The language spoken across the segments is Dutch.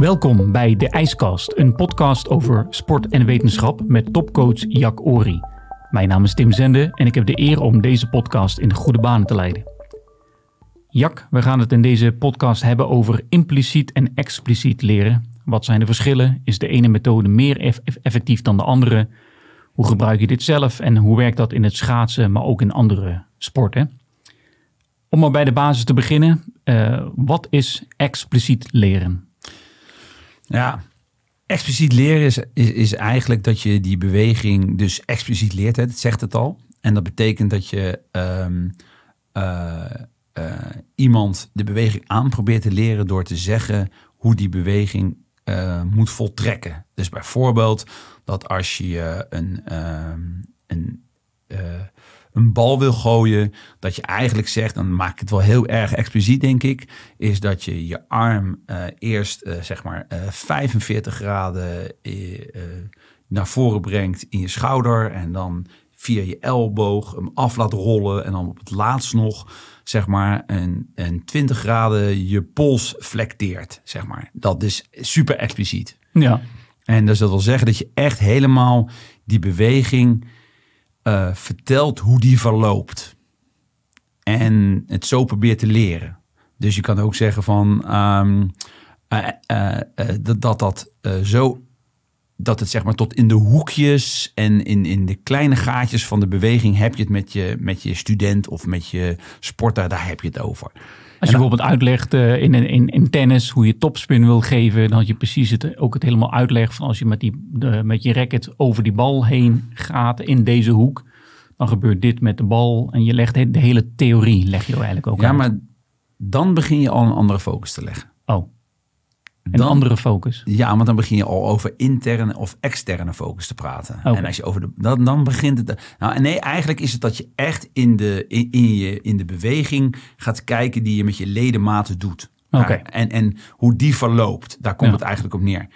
Welkom bij De IJskast, een podcast over sport en wetenschap met topcoach Jack Ori. Mijn naam is Tim Zende en ik heb de eer om deze podcast in de goede banen te leiden. Jack, we gaan het in deze podcast hebben over impliciet en expliciet leren. Wat zijn de verschillen? Is de ene methode meer effectief dan de andere? Hoe gebruik je dit zelf en hoe werkt dat in het schaatsen, maar ook in andere sporten? Om maar bij de basis te beginnen, uh, wat is expliciet leren? Ja, expliciet leren is, is, is, eigenlijk dat je die beweging dus expliciet leert. Hè? Dat zegt het al. En dat betekent dat je um, uh, uh, iemand de beweging aan probeert te leren door te zeggen hoe die beweging uh, moet voltrekken. Dus bijvoorbeeld dat als je een, ehm, een een bal wil gooien, dat je eigenlijk zegt, dan maak ik het wel heel erg expliciet, denk ik, is dat je je arm uh, eerst uh, zeg maar uh, eh, 45 graden naar voren brengt in je schouder en dan via je elleboog hem af laat rollen en dan op het laatst nog zeg maar een, een 20 graden je pols flecteert, zeg maar. Dat is super expliciet. Ja. En dus dat wil zeggen dat je echt helemaal die beweging uh, vertelt hoe die verloopt. En het zo probeert te leren. Dus je kan ook zeggen van um, uh, uh, dat dat, dat zo dat het zeg maar tot in de hoekjes en in, in de kleine gaatjes van de beweging heb je het met je, met je student of met je sporter, daar heb je het over. Als je bijvoorbeeld uitlegt uh, in, in, in tennis hoe je topspin wil geven, dan had je precies het, ook het helemaal uitlegt van als je met, die, met je racket over die bal heen gaat in deze hoek, dan gebeurt dit met de bal. En je legt de, de hele theorie, leg je eigenlijk ook Ja, maar dan begin je al een andere focus te leggen. Oh, een andere focus. Ja, want dan begin je al over interne of externe focus te praten. En als je over de, dan, dan begint het. Nou, nee, eigenlijk is het dat je echt in de, in, in, je, in de beweging gaat kijken die je met je ledematen doet. Oké. en, en hoe die verloopt. Daar komt het eigenlijk op neer.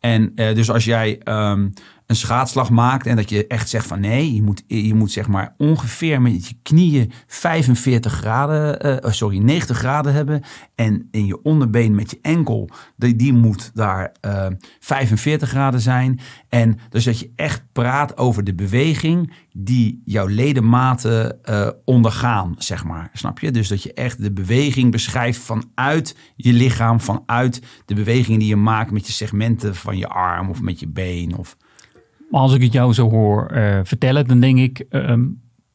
En uh, dus als jij um, een schaatslag maakt en dat je echt zegt van nee, je moet, je moet zeg maar ongeveer met je knieën 45 graden, uh, sorry, 90 graden hebben en in je onderbeen met je enkel, die, die moet daar uh, eh, 45 graden zijn. En dus dat je echt praat over de beweging die jouw ledematen uh, ondergaan, zeg maar. Snap je? Dus dat je echt de beweging beschrijft vanuit je lichaam, vanuit de bewegingen die je maakt met je segmenten van je arm of met je been of... Maar als ik het jou zo hoor uh, vertellen, dan denk ik, uh,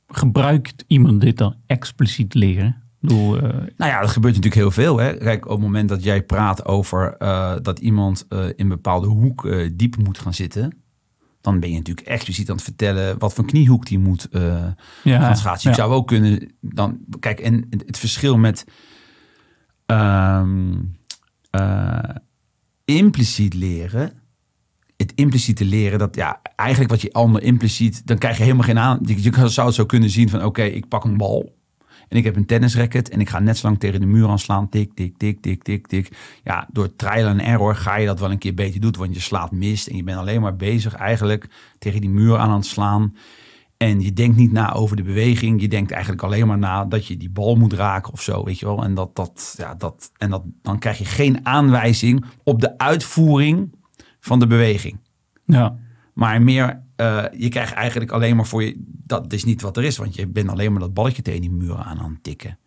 gebruikt iemand dit dan expliciet leren? Bedoel, uh... Nou ja, dat gebeurt natuurlijk heel veel. Hè? Kijk, op het moment dat jij praat over uh, dat iemand in een bepaalde hoek diep moet gaan zitten, dan ben je natuurlijk expliciet aan het vertellen wat voor kniehoek die moet ja, gaan schaatsen. Je ja. zou ook kunnen dan, kijk, en het verschil met um, impliciet leren het impliciete leren, dat ja, eigenlijk wat je ander impliciet, dan krijg je helemaal geen aan. Je, je zou het zo kunnen zien van oké, ik pak een bal en ik heb een tennisracket en ik ga net zo lang tegen de muur aan slaan. Tik, tik, tik, tik, tik, tik. Ja, door trial en error ga je dat wel een keer beter doen, want je slaat mist en je bent alleen maar bezig eigenlijk tegen die muur aan het slaan. En je denkt niet na over de beweging. Je denkt eigenlijk alleen maar na dat je die bal moet raken of zo, weet je wel. En, dat, dat, ja, dat, en dat, dan krijg je geen aanwijzing op de uitvoering van de beweging. Ja. Maar meer, uh, je krijgt eigenlijk alleen maar voor je, dat is niet wat er is, want je bent alleen maar dat balletje tegen die muren aan aan het tikken.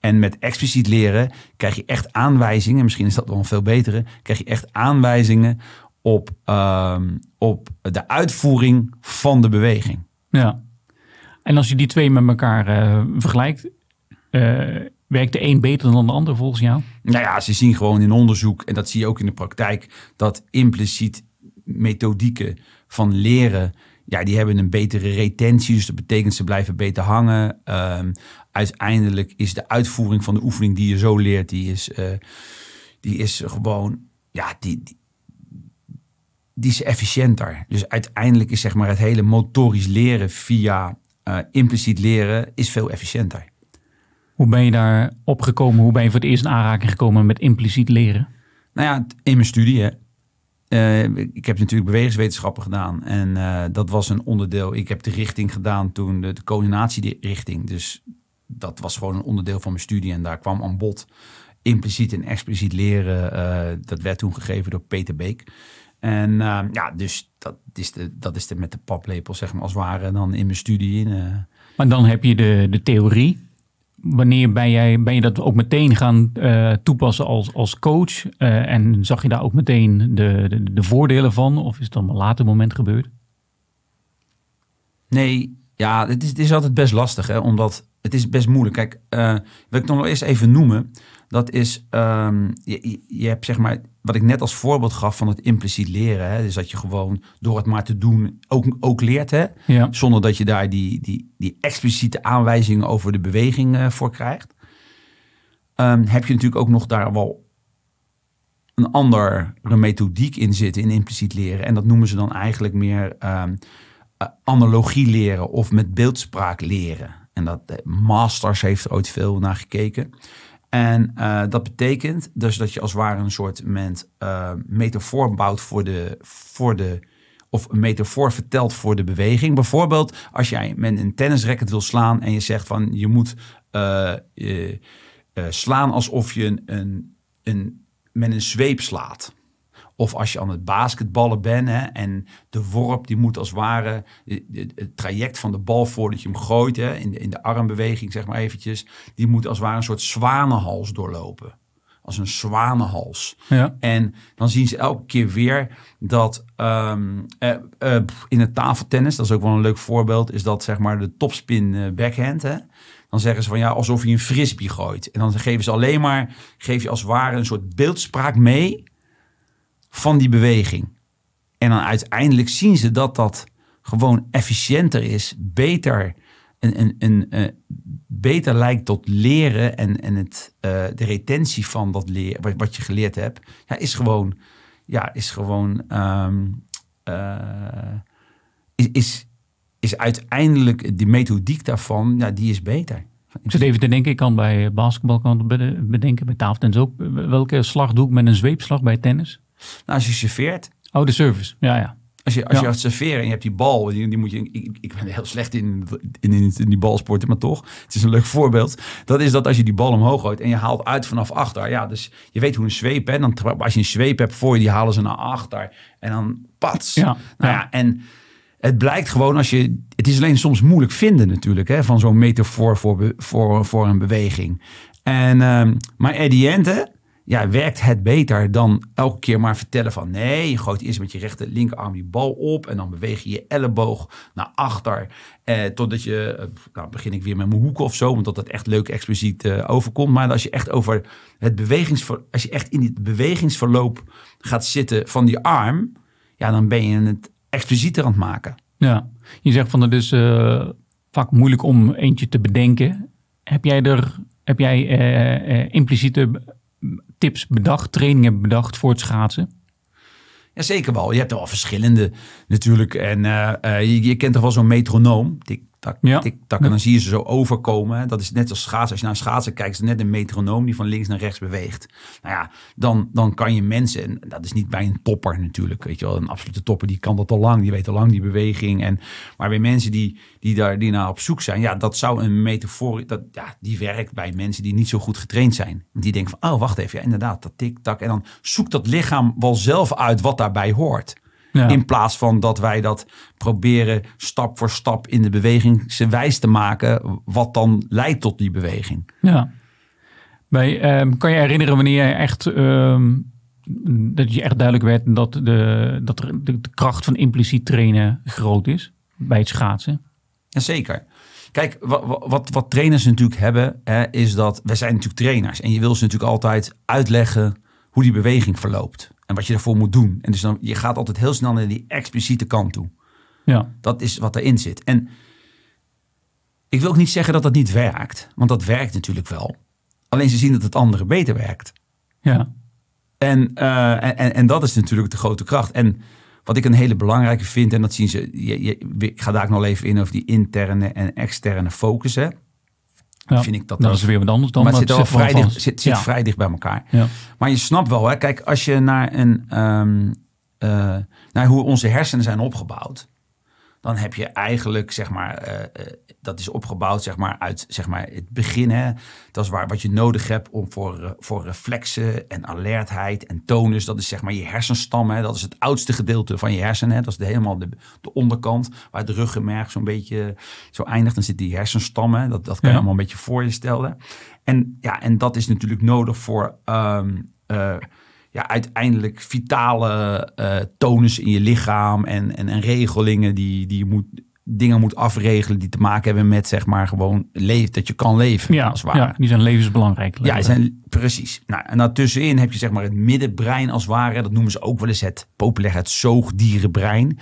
En met expliciet leren krijg je echt aanwijzingen, misschien is dat wel een veel betere, krijg je echt aanwijzingen op, uh, op de uitvoering van de beweging. Ja. En als je die twee met elkaar uh, vergelijkt, uh, Werkt de een beter dan de ander volgens jou? Nou ja, ze zien gewoon in onderzoek, en dat zie je ook in de praktijk, dat impliciet methodieken van leren, ja, die hebben een betere retentie. Dus dat betekent ze blijven beter hangen. Um, uiteindelijk is de uitvoering van de oefening die je zo leert, die is, uh, die is gewoon, ja, die, die, is efficiënter. Dus uiteindelijk is zeg maar het hele motorisch leren via uh, impliciet leren is veel efficiënter. Hoe ben je daar opgekomen? Hoe ben je voor het eerst in aanraking gekomen met impliciet leren? Nou ja, in mijn studie. Hè. Uh, ik heb natuurlijk bewegingswetenschappen gedaan. En uh, dat was een onderdeel. Ik heb de richting gedaan toen, de, de coördinatierichting. Dus dat was gewoon een onderdeel van mijn studie. En daar kwam aan bod impliciet en expliciet leren, eh, dat werd toen gegeven door Peter Beek. En uh, ja, dus dat is, de, dat is de met de paplepel, zeg maar, als het ware, dan in mijn studie. In, uh. Maar dan heb je de, de theorie. Wanneer ben, jij, ben je dat ook meteen gaan uh, toepassen als, als coach? en zag je daar ook meteen de, de, de, voordelen van? Of is het dan een later moment gebeurd? Nee, ja, het is, het is altijd best lastig, hè, omdat het is best moeilijk. Kijk, uh, wil ik nog wel eerst even noemen. Dat is, um, je, je hebt zeg maar, wat ik net als voorbeeld gaf van het impliciet leren. Hè, dus dat je gewoon door het maar te doen ook, ook leert. Hè, ja. Zonder dat je daar die, die, die expliciete aanwijzingen over de beweging uh, voor krijgt. Um, heb je natuurlijk ook nog daar wel een andere methodiek in zitten in impliciet leren. En dat noemen ze dan eigenlijk meer um, analogie leren of met beeldspraak leren. En dat Masters heeft er ooit veel naar gekeken. En uh, dat betekent dus dat je als ware een soort moment, uh, metafoor bouwt voor de, voor de, of een metafoor vertelt voor de beweging. Bijvoorbeeld als jij met een tennisracket wil slaan en je zegt van je moet uh, slaan alsof je een, een, een, met een zweep slaat. Of als je aan het basketballen bent hè, en de worp die moet als het ware het traject van de bal voordat je hem gooit hè, in, de, in de armbeweging zeg maar eventjes, die moet als het ware een soort zwanenhals doorlopen. Als een zwanenhals. Ja. En dan zien ze elke keer weer dat um, uh, uh, in het tafeltennis, dat is ook wel een leuk voorbeeld, is dat zeg maar de topspin uh, backhand. Hè, dan zeggen ze van ja, alsof je een frisbee gooit. En dan geven ze alleen maar, geef je als het ware een soort beeldspraak mee van die beweging. En dan uiteindelijk zien ze dat dat gewoon efficiënter is, beter, een, een, een, uh, beter lijkt tot leren en, en het, uh, de retentie van dat leren, wat, wat, je geleerd hebt, ja, is gewoon, ja, is gewoon, um, uh, is, is, is uiteindelijk die methodiek daarvan, ja, die is beter. Ik zit even te denken, ik kan bij basketbal kan bedenken, bij tafeltennis ook. Welke slag doe ik met een zweepslag bij tennis? Nou, als je serveert. Oh, de service. Ja, ja. Als je, als ja. je gaat serveren en je hebt die bal, die, die moet je. Ik, ik ben heel slecht in, in, in, in die balsporten, maar toch. Het is een leuk voorbeeld. Dat is dat als je die bal omhoog gooit en je haalt uit vanaf achter. Ja, dus je weet hoe een zweep, hè. Dan, als je een zweep hebt voor je, die halen ze naar achter. En dan pats. Ja. Nou ja, en het blijkt gewoon als je. Het is alleen soms moeilijk vinden natuurlijk, hè, van zo'n metafoor voor, voor, voor een beweging. En, um, maar Ediente ja, werkt het beter dan elke keer maar vertellen van nee, je gooit eerst met je rechter linkerarm die bal op en dan beweeg je je elleboog naar achter eh, totdat je, eh, nou begin ik weer met mijn hoeken of zo, omdat dat echt leuk expliciet eh, overkomt. Maar als je echt over het bewegingsver, als je echt in het bewegingsverloop gaat zitten van die arm, ja, dan ben je het explicieter aan het maken. Ja, je zegt van het is uh, vaak moeilijk om eentje te bedenken. Heb jij er, heb jij impliciete tips bedacht, trainingen bedacht voor het schaatsen? Ja, zeker wel. Je hebt er wel verschillende natuurlijk. En uh, uh, je, je, kent toch wel zo'n metronoom. Tak, ja. tik, tak. En dan zie je ze zo overkomen. Dat is net als schaatsen. Als je naar schaatsen kijkt, is het net een metronoom die van links naar rechts beweegt. Nou ja, dan, dan kan je mensen, en dat is niet bij een topper natuurlijk. Weet je wel, een absolute topper, die kan dat al lang. Die weet al lang die beweging. En, maar bij mensen die, die daar die naar op zoek zijn, ja, dat zou een metafoor, dat, ja, die werkt bij mensen die niet zo goed getraind zijn. Die denken van, oh, wacht even, ja, inderdaad, dat tik, tak. En dan zoekt dat lichaam wel zelf uit wat daarbij hoort. Ja. In plaats van dat wij dat proberen stap voor stap in de beweging wijs te maken, wat dan leidt tot die beweging. Ja. Bij, um, kan je herinneren wanneer je echt, um, dat je echt duidelijk werd dat, de, dat de, de, kracht van impliciet trainen groot is bij het schaatsen? Jazeker. Kijk, wat, wat, wat trainers natuurlijk hebben, hè, is dat wij zijn natuurlijk trainers. En je wil ze natuurlijk altijd uitleggen hoe die beweging verloopt. En wat je ervoor moet doen. En dus dan, je gaat altijd heel snel naar die expliciete kant toe. Ja. Dat is wat erin zit. En ik wil ook niet zeggen dat dat niet werkt. Want dat werkt natuurlijk wel. Alleen ze zien dat het andere beter werkt. Ja. En, uh, en, en dat is natuurlijk de grote kracht. En wat ik een hele belangrijke vind, en dat zien ze, je, je, ik ga daar ook nog even in over die interne en externe focus. Hè. Ja, vind ik dat, dat is weer wat anders dan. Maar het zit, wel vrij dicht, zit, zit ja. vrij dicht bij elkaar. Ja. Maar je snapt wel, hè, kijk, als je naar, een, um, uh, naar hoe onze hersenen zijn opgebouwd, dan heb je eigenlijk, zeg maar, eh, eh, dat is opgebouwd zeg maar, uit zeg maar, het begin. Hè? Dat is waar, wat je nodig hebt om voor, eh, voor reflexen en alertheid en tonus. Dat is zeg maar je hersenstam. Hè? Dat is het oudste gedeelte van je hersenen. Hè? Dat is de, helemaal de, de onderkant, waar het ruggenmerg zo'n beetje zo eindigt. Dan zit die hersenstam. Hè? Dat, dat kan je Ja. allemaal een beetje voor je stellen. En, ja, en dat is natuurlijk nodig voor... ehm, eh, ja, uiteindelijk vitale eh tonus in je lichaam en, en, en regelingen die, die je moet, dingen moet afregelen die te maken hebben met zeg maar gewoon leven, dat je kan leven. Ja, als het ware. ja, die zijn levensbelangrijk. Ja, die zijn, precies. Nou, en daartussenin heb je zeg maar het middenbrein als het ware. Dat noemen ze ook wel eens het populair het zoogdierenbrein.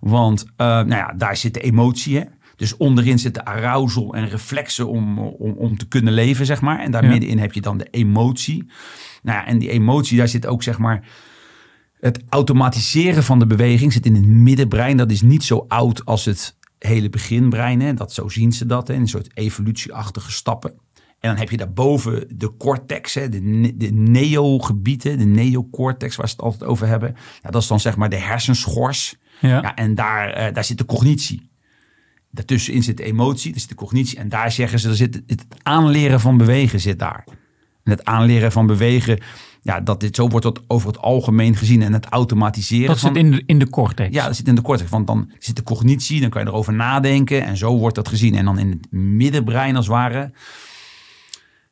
Want eh, nou ja, daar zit de emotie. Hè? Dus onderin zit de arousal en reflexen om, om, om te kunnen leven, zeg maar. En daar Ja. middenin heb je dan de emotie. Nou ja, en die emotie, daar zit ook zeg maar... Het automatiseren van de beweging zit in het middenbrein. Dat is niet zo oud als het hele beginbrein. Hè? Dat, zo zien ze dat, hè? in een soort evolutieachtige stappen. En dan heb je daarboven de cortex, hè? de, de neogebieden, de neocortex waar ze het altijd over hebben. Ja, dat is dan zeg maar de hersenschors. Ja. Ja, en daar, eh, daar zit de cognitie. Daartussenin zit de emotie, daar zit de cognitie. En daar zeggen ze, er zit het aanleren van bewegen zit daar. En het aanleren van bewegen, ja, dat dit, zo wordt dat over het algemeen gezien. En het automatiseren dat van... zit in de, in de cortex. Ja, dat zit in de cortex. Want dan zit de cognitie, dan kan je erover nadenken. En zo wordt dat gezien. En dan in het middenbrein als het ware.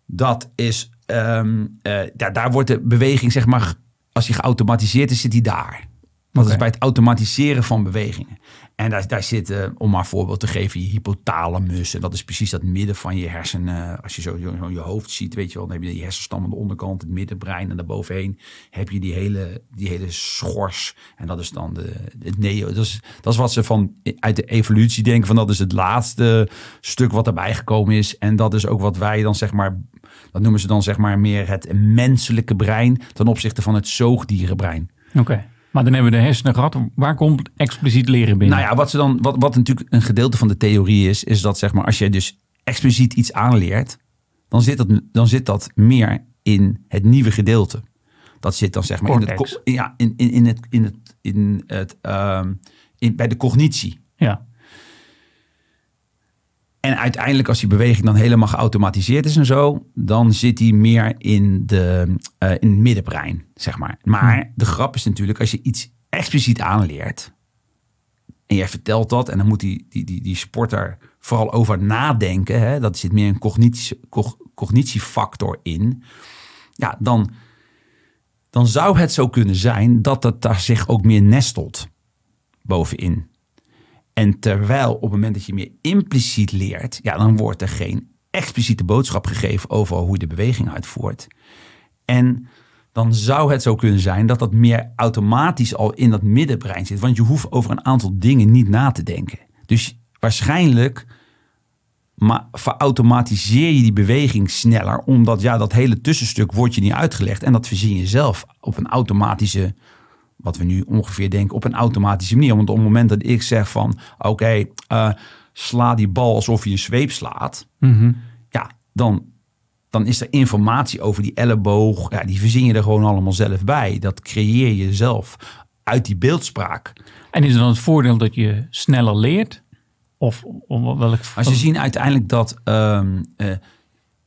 Dat is, ehm, eh, daar, daar wordt de beweging, zeg maar, als die geautomatiseerd is, zit die daar. Dat is bij het automatiseren van bewegingen. En daar, daar zit, eh, om maar een voorbeeld te geven, je hypothalamus. En dat is precies dat midden van je hersenen. Als je zo, zo, je hoofd ziet, weet je wel, dan heb je die hersenstam aan de onderkant, het middenbrein. En daarbovenheen heb je die hele, die hele schors. En dat is dan de, het neo. Dat is, dat is wat ze van uit de evolutie denken. Van dat is het laatste stuk wat erbij gekomen is. En dat is ook wat wij dan zeg maar. Dat noemen ze dan zeg maar meer het menselijke brein. ten opzichte van het zoogdierenbrein. Oké. Maar dan hebben we de hersenen gehad. Waar komt expliciet leren binnen? Nou ja, wat, ze dan, wat, wat natuurlijk een gedeelte van de theorie is, is dat zeg maar, als je dus expliciet iets aanleert, dan zit dat, dan zit dat meer in het nieuwe gedeelte. Dat zit dan zeg maar in het, ja, in, in, in het, in het, in het ehm, in, bij de cognitie. Ja. En uiteindelijk, als die beweging dan helemaal geautomatiseerd is en zo, dan zit die meer in, de, eh, in het middenbrein, zeg maar. Maar de grap is natuurlijk, als je iets expliciet aanleert en jij vertelt dat, en dan moet die, die, die, die sporter vooral over nadenken, hè, dat zit meer een cognitie, cog- cognitiefactor in, ja, dan, dan zou het zo kunnen zijn dat het daar zich ook meer nestelt bovenin. En terwijl op het moment dat je meer impliciet leert, ja, dan wordt er geen expliciete boodschap gegeven over hoe je de beweging uitvoert. En dan zou het zo kunnen zijn dat dat meer automatisch al in dat middenbrein zit. Want je hoeft over een aantal dingen niet na te denken. Dus waarschijnlijk maar verautomatiseer je die beweging sneller. Omdat ja, dat hele tussenstuk wordt je niet uitgelegd. En dat verzin je zelf op een automatische, wat we nu ongeveer denken, op een automatische manier. Want op het moment dat ik zeg van, oké, eh, sla die bal alsof je een zweep slaat. Mhm. Ja, dan, dan is er informatie over die elleboog. Ja, die verzin je er gewoon allemaal zelf bij. Dat creëer je zelf uit die beeldspraak. En is er dan het voordeel dat je sneller leert? Of, of welk... Maar ze zien uiteindelijk dat. ehm, eh,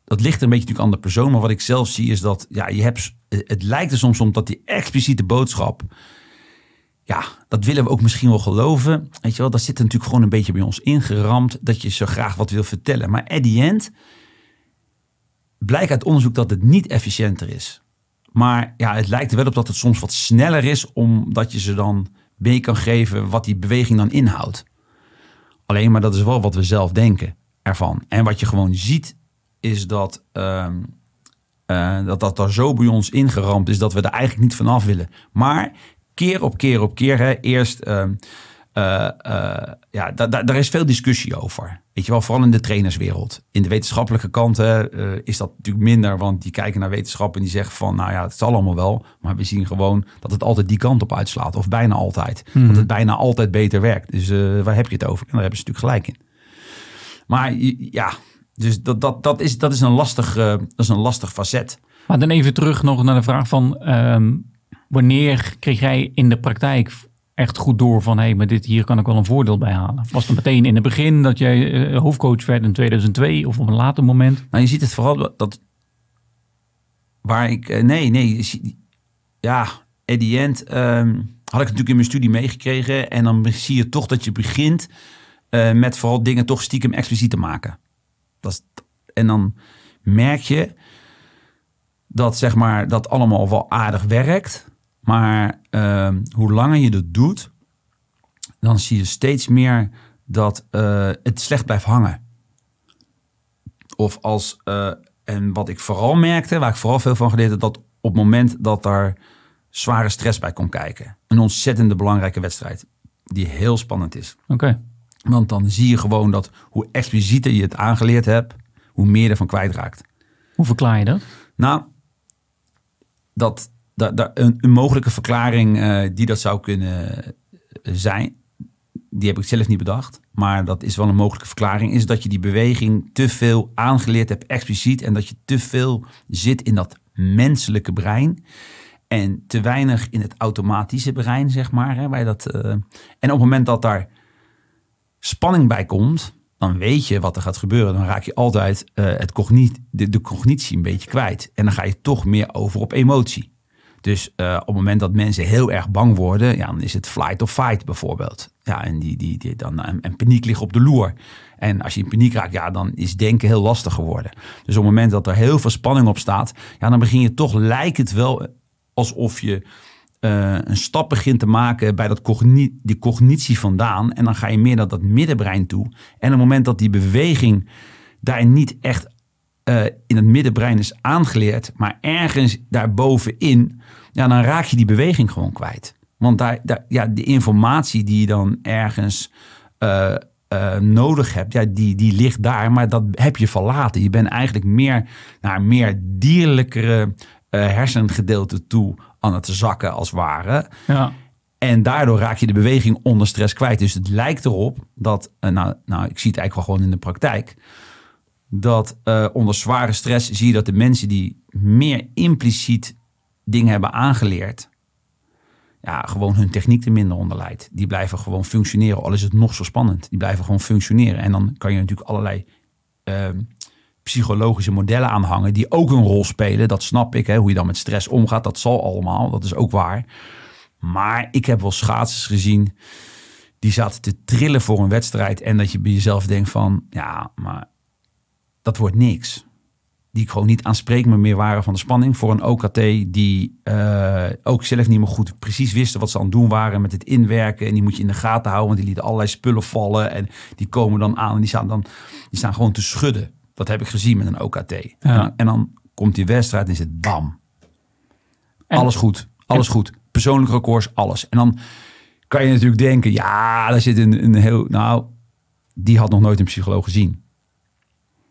dat ligt een beetje natuurlijk aan de persoon. Maar wat ik zelf zie is dat. Ja, je hebt, het lijkt er soms om dat die expliciete boodschap. Ja, dat willen we ook misschien wel geloven. Weet je wel, dat zit natuurlijk gewoon een beetje bij ons ingeramd. Dat je zo graag wat wil vertellen. Maar at the end. Blijkt uit onderzoek dat het niet efficiënter is. Maar ja, het lijkt er wel op dat het soms wat sneller is. Omdat je ze dan mee kan geven wat die beweging dan inhoudt. Alleen maar dat is wel wat we zelf denken ervan. En wat je gewoon ziet is dat ehm, eh, dat, dat daar zo bij ons ingeramd is dat we er eigenlijk niet vanaf willen. Maar keer op keer op keer, hè, eerst, eh, ja, da- da- daar is veel discussie over. Weet je wel, vooral in de trainerswereld. In de wetenschappelijke kant is dat natuurlijk minder, want die kijken naar wetenschap en die zeggen van, nou ja, het zal allemaal wel. Maar we zien gewoon dat het altijd die kant op uitslaat, of bijna altijd. Dat het bijna altijd beter werkt. Dus waar heb je het over? En daar hebben ze natuurlijk gelijk in. Maar ja, dus dat, dat, dat, is, dat, is een lastig, eh, dat is een lastig facet. Maar dan even terug nog naar de vraag van... ehm, wanneer kreeg jij in de praktijk echt goed door van... hé, hey, maar dit, hier kan ik wel een voordeel bij halen? Was het meteen in het begin dat jij eh, hoofdcoach werd in 2002 of op een later moment? Nou, je ziet het vooral dat... Waar ik... eh, nee, nee. Ja, at the end ehm, had ik natuurlijk in mijn studie meegekregen. En dan zie je toch dat je begint met vooral dingen toch stiekem expliciet te maken. En dan merk je dat zeg maar dat allemaal wel aardig werkt. Maar ehm, hoe langer je dat doet, dan zie je steeds meer dat eh, het slecht blijft hangen. Of als, eh, en wat ik vooral merkte, waar ik vooral veel van geleerd heb, dat op het moment dat daar zware stress bij komt kijken. Een ontzettende belangrijke wedstrijd, die heel spannend is. Oké. Want dan zie je gewoon dat hoe explicieter je het aangeleerd hebt, hoe meer je ervan kwijtraakt. Hoe verklaar je dat? Nou, dat, dat, dat een, een mogelijke verklaring eh, die dat zou kunnen zijn, die heb ik zelf niet bedacht, maar dat is wel een mogelijke verklaring, is dat je die beweging te veel aangeleerd hebt expliciet en dat je te veel zit in dat menselijke brein en te weinig in het automatische brein, zeg maar. Hè, waar dat, eh, en op het moment dat daar spanning bij komt, dan weet je wat er gaat gebeuren. Dan raak je altijd eh, het cogniet, de, cognitie een beetje kwijt. En dan ga je toch meer over op emotie. Dus eh, op het moment dat mensen heel erg bang worden, ja, dan is het flight or fight bijvoorbeeld. Ja, en, die, die, die, dan, en, en paniek ligt op de loer. En als je in paniek raakt, ja, dan is denken heel lastig geworden. Dus op het moment dat er heel veel spanning op staat, ja, dan begin je toch, lijkt het wel alsof je eh, een stap begint te maken bij dat cogni die cognitie vandaan. En dan ga je meer naar dat middenbrein toe. En op het moment dat die beweging daar niet echt eh, in het middenbrein is aangeleerd, maar ergens daarbovenin, ja, dan raak je die beweging gewoon kwijt. Want daar, ja, de informatie die je dan ergens eh, nodig hebt, ja, die, die ligt daar, maar dat heb je verlaten. Je bent eigenlijk meer naar meer dierlijkere hersengedeelte toe aan het zakken als het ware. Ja. En daardoor raak je de beweging onder stress kwijt. Dus het lijkt erop dat, uh, nou, nou, ik zie het eigenlijk wel gewoon in de praktijk, dat uh, onder zware stress zie je dat de mensen die meer impliciet dingen hebben aangeleerd, ja, gewoon hun techniek er minder onder leidt. Die blijven gewoon functioneren, al is het nog zo spannend. Die blijven gewoon functioneren. En dan kan je natuurlijk allerlei uh, psychologische modellen aanhangen die ook een rol spelen. Dat snap ik. Hè? Hoe je dan met stress omgaat, dat zal allemaal. Dat is ook waar. Maar ik heb wel schaatsers gezien die zaten te trillen voor een wedstrijd. En dat je bij jezelf denkt van, ja, maar dat wordt niks. Die gewoon niet aanspreekbaar meer waren van de spanning. Voor een OKT die uh, ook zelf niet meer goed precies wisten wat ze aan het doen waren met het inwerken. En die moet je in de gaten houden, want die lieten allerlei spullen vallen. En die komen dan aan en die staan dan die staan gewoon te schudden. Dat heb ik gezien met een OKT. Ja. En, dan, en dan komt die wedstrijd en is het bam. En- alles goed, alles goed. Persoonlijke records, alles. En dan kan je natuurlijk denken, ja, daar zit een, een heel... Nou, die had nog nooit een psycholoog gezien.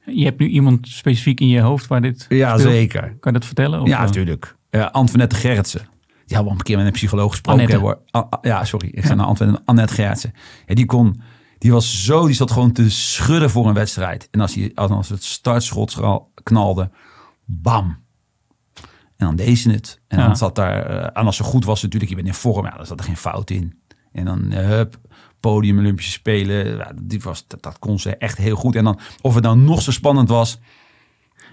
Je hebt nu iemand specifiek in je hoofd waar dit Ja, speelt? zeker. Kan je dat vertellen? Of, Ja, eh, natuurlijk. Uh, Antoinette Gerritsen. Die we al een keer met een psycholoog gesproken. Annette. hoor. Ah, ah, ja, sorry. Ik zei naar Antoinette, Annette Gerritsen. Ja, die kon... Die was zo... Die zat gewoon te schudden voor een wedstrijd. En als, hij, als het startschot knalde... Bam. En dan deed ze het. En Ja. dan zat daar... eh, en als ze goed was natuurlijk, je bent in vorm. Ja, dan zat er geen fout in. En dan, eh, hup, podium, Olympische Spelen. Ja, die was, dat, dat kon ze echt heel goed. En dan, of het dan nog zo spannend was...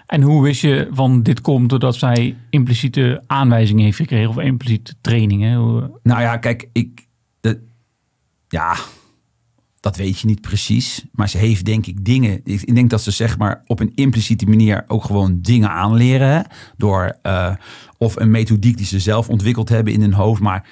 En hoe wist je van dit komt doordat zij impliciete aanwijzingen heeft gekregen of impliciete trainingen? Hoe- Nou ja, kijk, ik. De, ja, dat weet je niet precies. Maar ze heeft denk ik dingen. Ik, denk dat ze zeg maar op een impliciete manier ook gewoon dingen aanleren. Door eh, of een methodiek die ze zelf ontwikkeld hebben in hun hoofd. Maar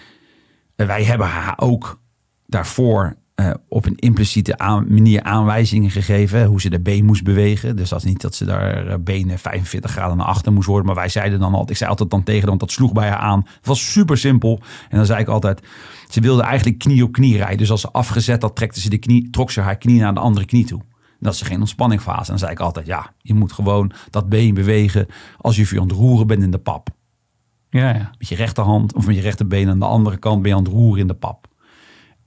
wij hebben haar ook daarvoor eh, op een impliciete aan- manier aanwijzingen gegeven. Hoe ze de been moest bewegen. Dus dat is niet dat ze daar eh, benen 45 graden naar achter moest worden. Maar wij zeiden dan altijd, ik zei altijd dan tegen want dat sloeg bij haar aan. Het was super simpel. En dan zei ik altijd, ze wilde eigenlijk knie op knie rijden. Dus als ze afgezet had, trekte ze de knie, trok ze haar knie naar de andere knie toe. Dat is geen ontspanningfase. En dan zei ik altijd, ja, je moet gewoon dat been bewegen als je aan het roeren bent in de pap Ja, ja. met je rechterhand of met je rechterbeen aan de andere kant ben je aan het roeren in de pap.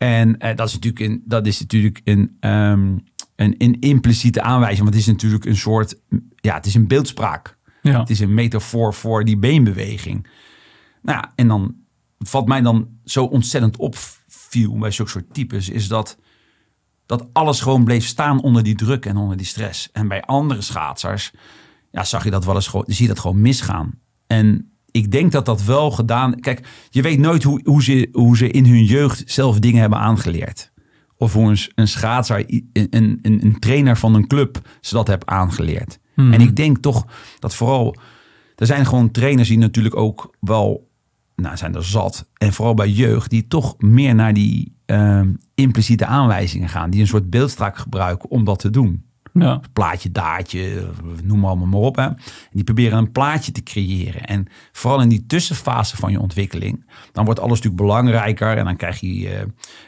En eh, dat is natuurlijk een, dat is natuurlijk een, ehm, een, een impliciete aanwijzing. Want het is natuurlijk een soort, ja, het is een beeldspraak. ja. Het is een metafoor voor die beenbeweging. Nou ja, en dan wat mij dan zo ontzettend opviel bij zulke soort types, is dat, dat alles gewoon bleef staan onder die druk en onder die stress. En bij andere schaatsers, ja, zag je dat wel eens gewoon, zie je dat gewoon misgaan. En ik denk dat dat wel gedaan. Kijk, je weet nooit hoe, hoe, ze, hoe ze in hun jeugd zelf dingen hebben aangeleerd. Of hoe een, een schaatser, een, een, een trainer van een club ze dat heeft aangeleerd. Mhm. En ik denk toch dat vooral. Er zijn gewoon trainers die natuurlijk ook wel. Nou, zijn er zat. En vooral bij jeugd, die toch meer naar die ehm, impliciete aanwijzingen gaan. Die een soort beeldstraak gebruiken om dat te doen Ja. plaatje, daadje, noem allemaal maar op. Hè. En die proberen een plaatje te creëren. En vooral in die tussenfase van je ontwikkeling, dan wordt alles natuurlijk belangrijker. En dan krijg je eh,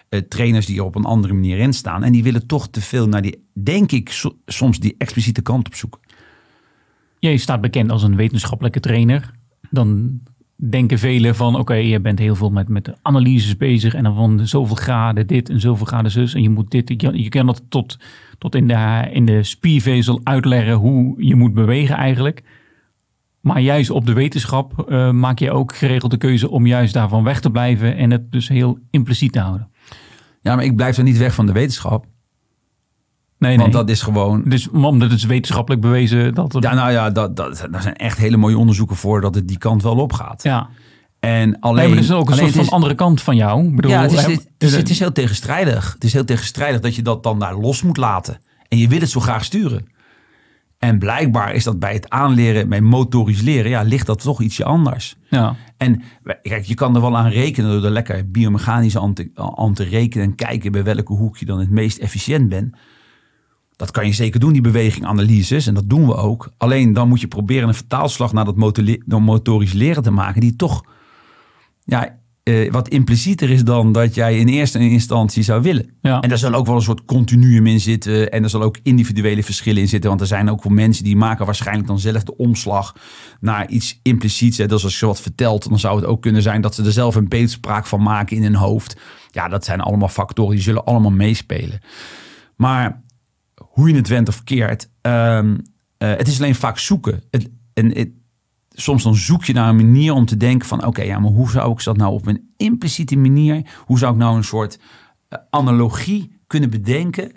eh, trainers die er op een andere manier in staan. En die willen toch te veel naar die, denk ik, so- soms die expliciete kant op zoeken. Jij staat bekend als een wetenschappelijke trainer. Dan denken velen van, oké, je bent heel veel met, met analyses bezig. En dan van zoveel graden dit en zoveel graden zus. En je moet dit, je, je kan dat tot, tot in, de, in de spiervezel uitleggen hoe je moet bewegen eigenlijk. Maar juist op de wetenschap eh, maak je ook geregeld de keuze om juist daarvan weg te blijven. En het dus heel impliciet te houden. Ja, maar ik blijf er niet weg van de wetenschap. Nee, Want nee. dat is gewoon... Dus omdat het is wetenschappelijk bewezen dat het... Ja, nou ja, dat, dat, daar zijn echt hele mooie onderzoeken voor dat het die kant wel op gaat. ja. En alleen, Nee, maar dat is ook een soort van is- andere kant van jou. Ik bedoel, Ja, het is, het, is, het is heel tegenstrijdig. Het is heel tegenstrijdig dat je dat dan daar los moet laten. En je wil het zo graag sturen. En blijkbaar is dat bij het aanleren, bij motorisch leren, ja, ligt dat toch ietsje anders. ja. En kijk, je kan er wel aan rekenen door er lekker biomechanisch aan te, aan te rekenen en kijken bij welke hoek je dan het meest efficiënt bent. Dat kan je zeker doen, die beweginganalyses. En dat doen we ook. Alleen dan moet je proberen een vertaalslag naar dat motorisch leren te maken. Die toch ja, eh, wat implicieter is dan dat jij in eerste instantie zou willen. Ja. En daar zal ook wel een soort continuum in zitten. En er zal ook individuele verschillen in zitten. Want er zijn ook wel mensen die maken waarschijnlijk dan zelf de omslag naar iets impliciets. Hè. Dus als je wat vertelt, dan zou het ook kunnen zijn dat ze er zelf een beeldspraak van maken in hun hoofd. Ja, dat zijn allemaal factoren die zullen allemaal meespelen. Maar hoe je het went of keert, ehm, eh, het is alleen vaak zoeken. Het, en het, soms dan zoek je naar een manier om te denken van... oké, ja, maar hoe zou ik dat nou op een impliciete manier... hoe zou ik nou een soort eh, analogie kunnen bedenken...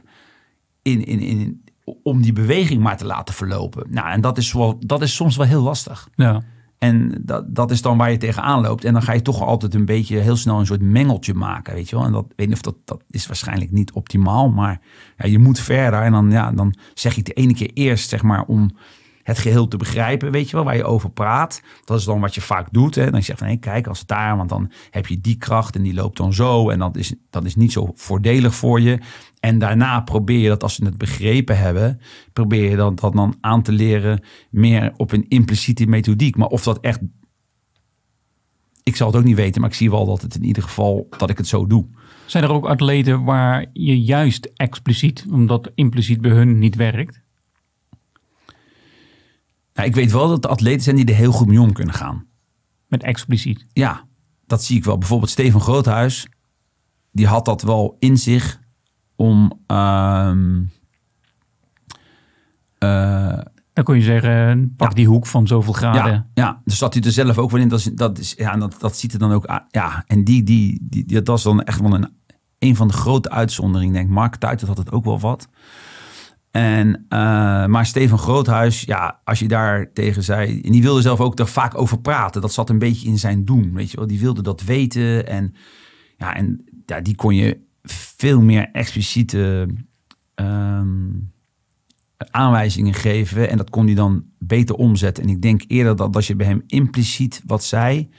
In, in, in, om die beweging maar te laten verlopen. Nou, en dat is, wel, dat is soms wel heel lastig. ja. En dat, dat is dan waar je tegenaan loopt. En dan ga je toch altijd een beetje heel snel een soort mengeltje maken, weet je wel. En dat, weet niet of dat, dat is waarschijnlijk niet optimaal, maar ja, je moet verder. En dan, ja, dan zeg je de ene keer eerst, zeg maar, om het geheel te begrijpen, weet je wel, waar je over praat. Dat is dan wat je vaak doet. Hè. Dan zeg je van, hé, kijk, als het daar, want dan heb je die kracht en die loopt dan zo. En dat is, dat is niet zo voordelig voor je. En daarna probeer je dat, als ze het begrepen hebben, probeer je dan, dat dan aan te leren meer op een impliciete methodiek. Maar of dat echt... Ik zal het ook niet weten, maar ik zie wel dat het in ieder geval, dat ik het zo doe. Zijn er ook atleten waar je juist expliciet, omdat impliciet bij hun niet werkt? Nou, ik weet wel dat er atleten zijn die er heel goed mee om kunnen gaan. Met expliciet. Ja, dat zie ik wel. Bijvoorbeeld Steven Groothuis, die had dat wel in zich om. ehm, eh, Dan kun je zeggen, pak Ja. die hoek van zoveel graden. ja, ja, dus zat hij er zelf ook wel in. Dat, is, dat, is, ja, en dat, dat ziet er dan ook aan. Ja, en die, die, die, dat is dan echt wel een, een van de grote uitzonderingen. Ik denk, Mark Tuitert had het ook wel wat. En, eh, maar Steven Groothuis, ja, als je daar tegen zei... En die wilde zelf ook er vaak over praten. Dat zat een beetje in zijn doen, weet je wel. Die wilde dat weten. En, ja, en ja, die kon je veel meer expliciete ehm, aanwijzingen geven. En dat kon hij dan beter omzetten. En ik denk eerder dat als je bij hem impliciet wat zei...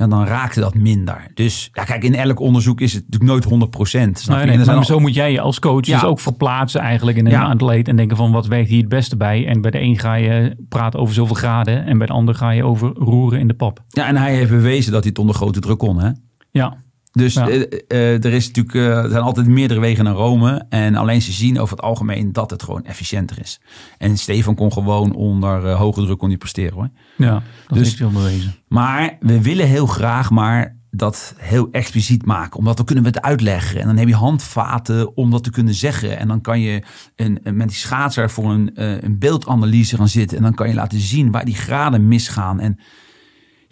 Ja, dan raakte dat minder. Dus ja, kijk, in elk onderzoek is het natuurlijk nooit 100 procent. Nee, nee, En maar zijn al- zo moet jij je als coach Ja. dus ook verplaatsen eigenlijk in een Ja. atleet en denken van wat werkt hier het beste bij. En bij de een ga je praten over zoveel graden en bij de ander ga je over roeren in de pap. Ja, en hij heeft bewezen dat hij het onder grote druk kon, hè? Ja, Dus Ja. eh, eh, er, is natuurlijk, eh, er zijn altijd meerdere wegen naar Rome. En alleen ze zien over het algemeen dat het gewoon efficiënter is. En Stefan kon gewoon onder hoge druk kon hij presteren hoor. ja dat Dus- is veel bewezen. Maar we willen heel graag maar dat heel expliciet maken. Omdat dan kunnen we het uitleggen. En dan heb je handvaten om dat te kunnen zeggen. En dan kan je een, een- met die schaatser voor een, een beeldanalyse gaan zitten. En dan kan je laten zien waar die graden misgaan. En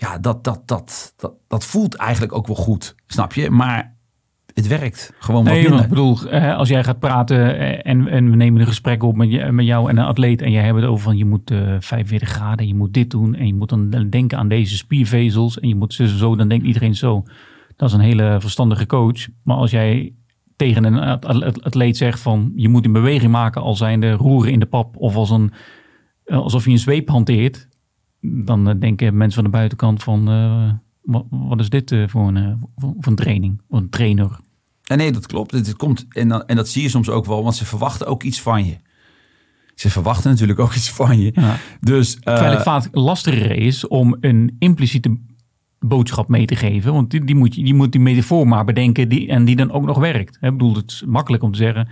ja, dat, dat, dat, dat, dat voelt eigenlijk ook wel goed, snap je? Maar het werkt gewoon wat Nee, minder. ik bedoel, eh, als jij gaat praten eh, en, en we nemen een gesprek op met, met jou en een atleet en jij hebt het over van je moet eh 45 graden, je moet dit doen en je moet dan denken aan deze spiervezels en je moet zo, zo dan denkt iedereen zo. Dat is een hele verstandige coach. Maar als jij tegen een at- at- atleet zegt van je moet een beweging maken als zijnde roeren in de pap of als een, eh, alsof je een zweep hanteert, dan eh, denken mensen van de buitenkant van eh, wat, is dit eh, voor, een, voor, voor een training, voor een trainer. En nee, dat klopt. Het komt, en, dan, en dat zie je soms ook wel, want ze verwachten ook iets van je. Ze verwachten natuurlijk ook iets van je. Ja. Dus Terwijl het vaak lastiger is om een impliciete boodschap mee te geven. Want die, die, moet, je, die moet die metafoor maar bedenken die, en die dan ook nog werkt. Ik bedoel, het is makkelijk om te zeggen...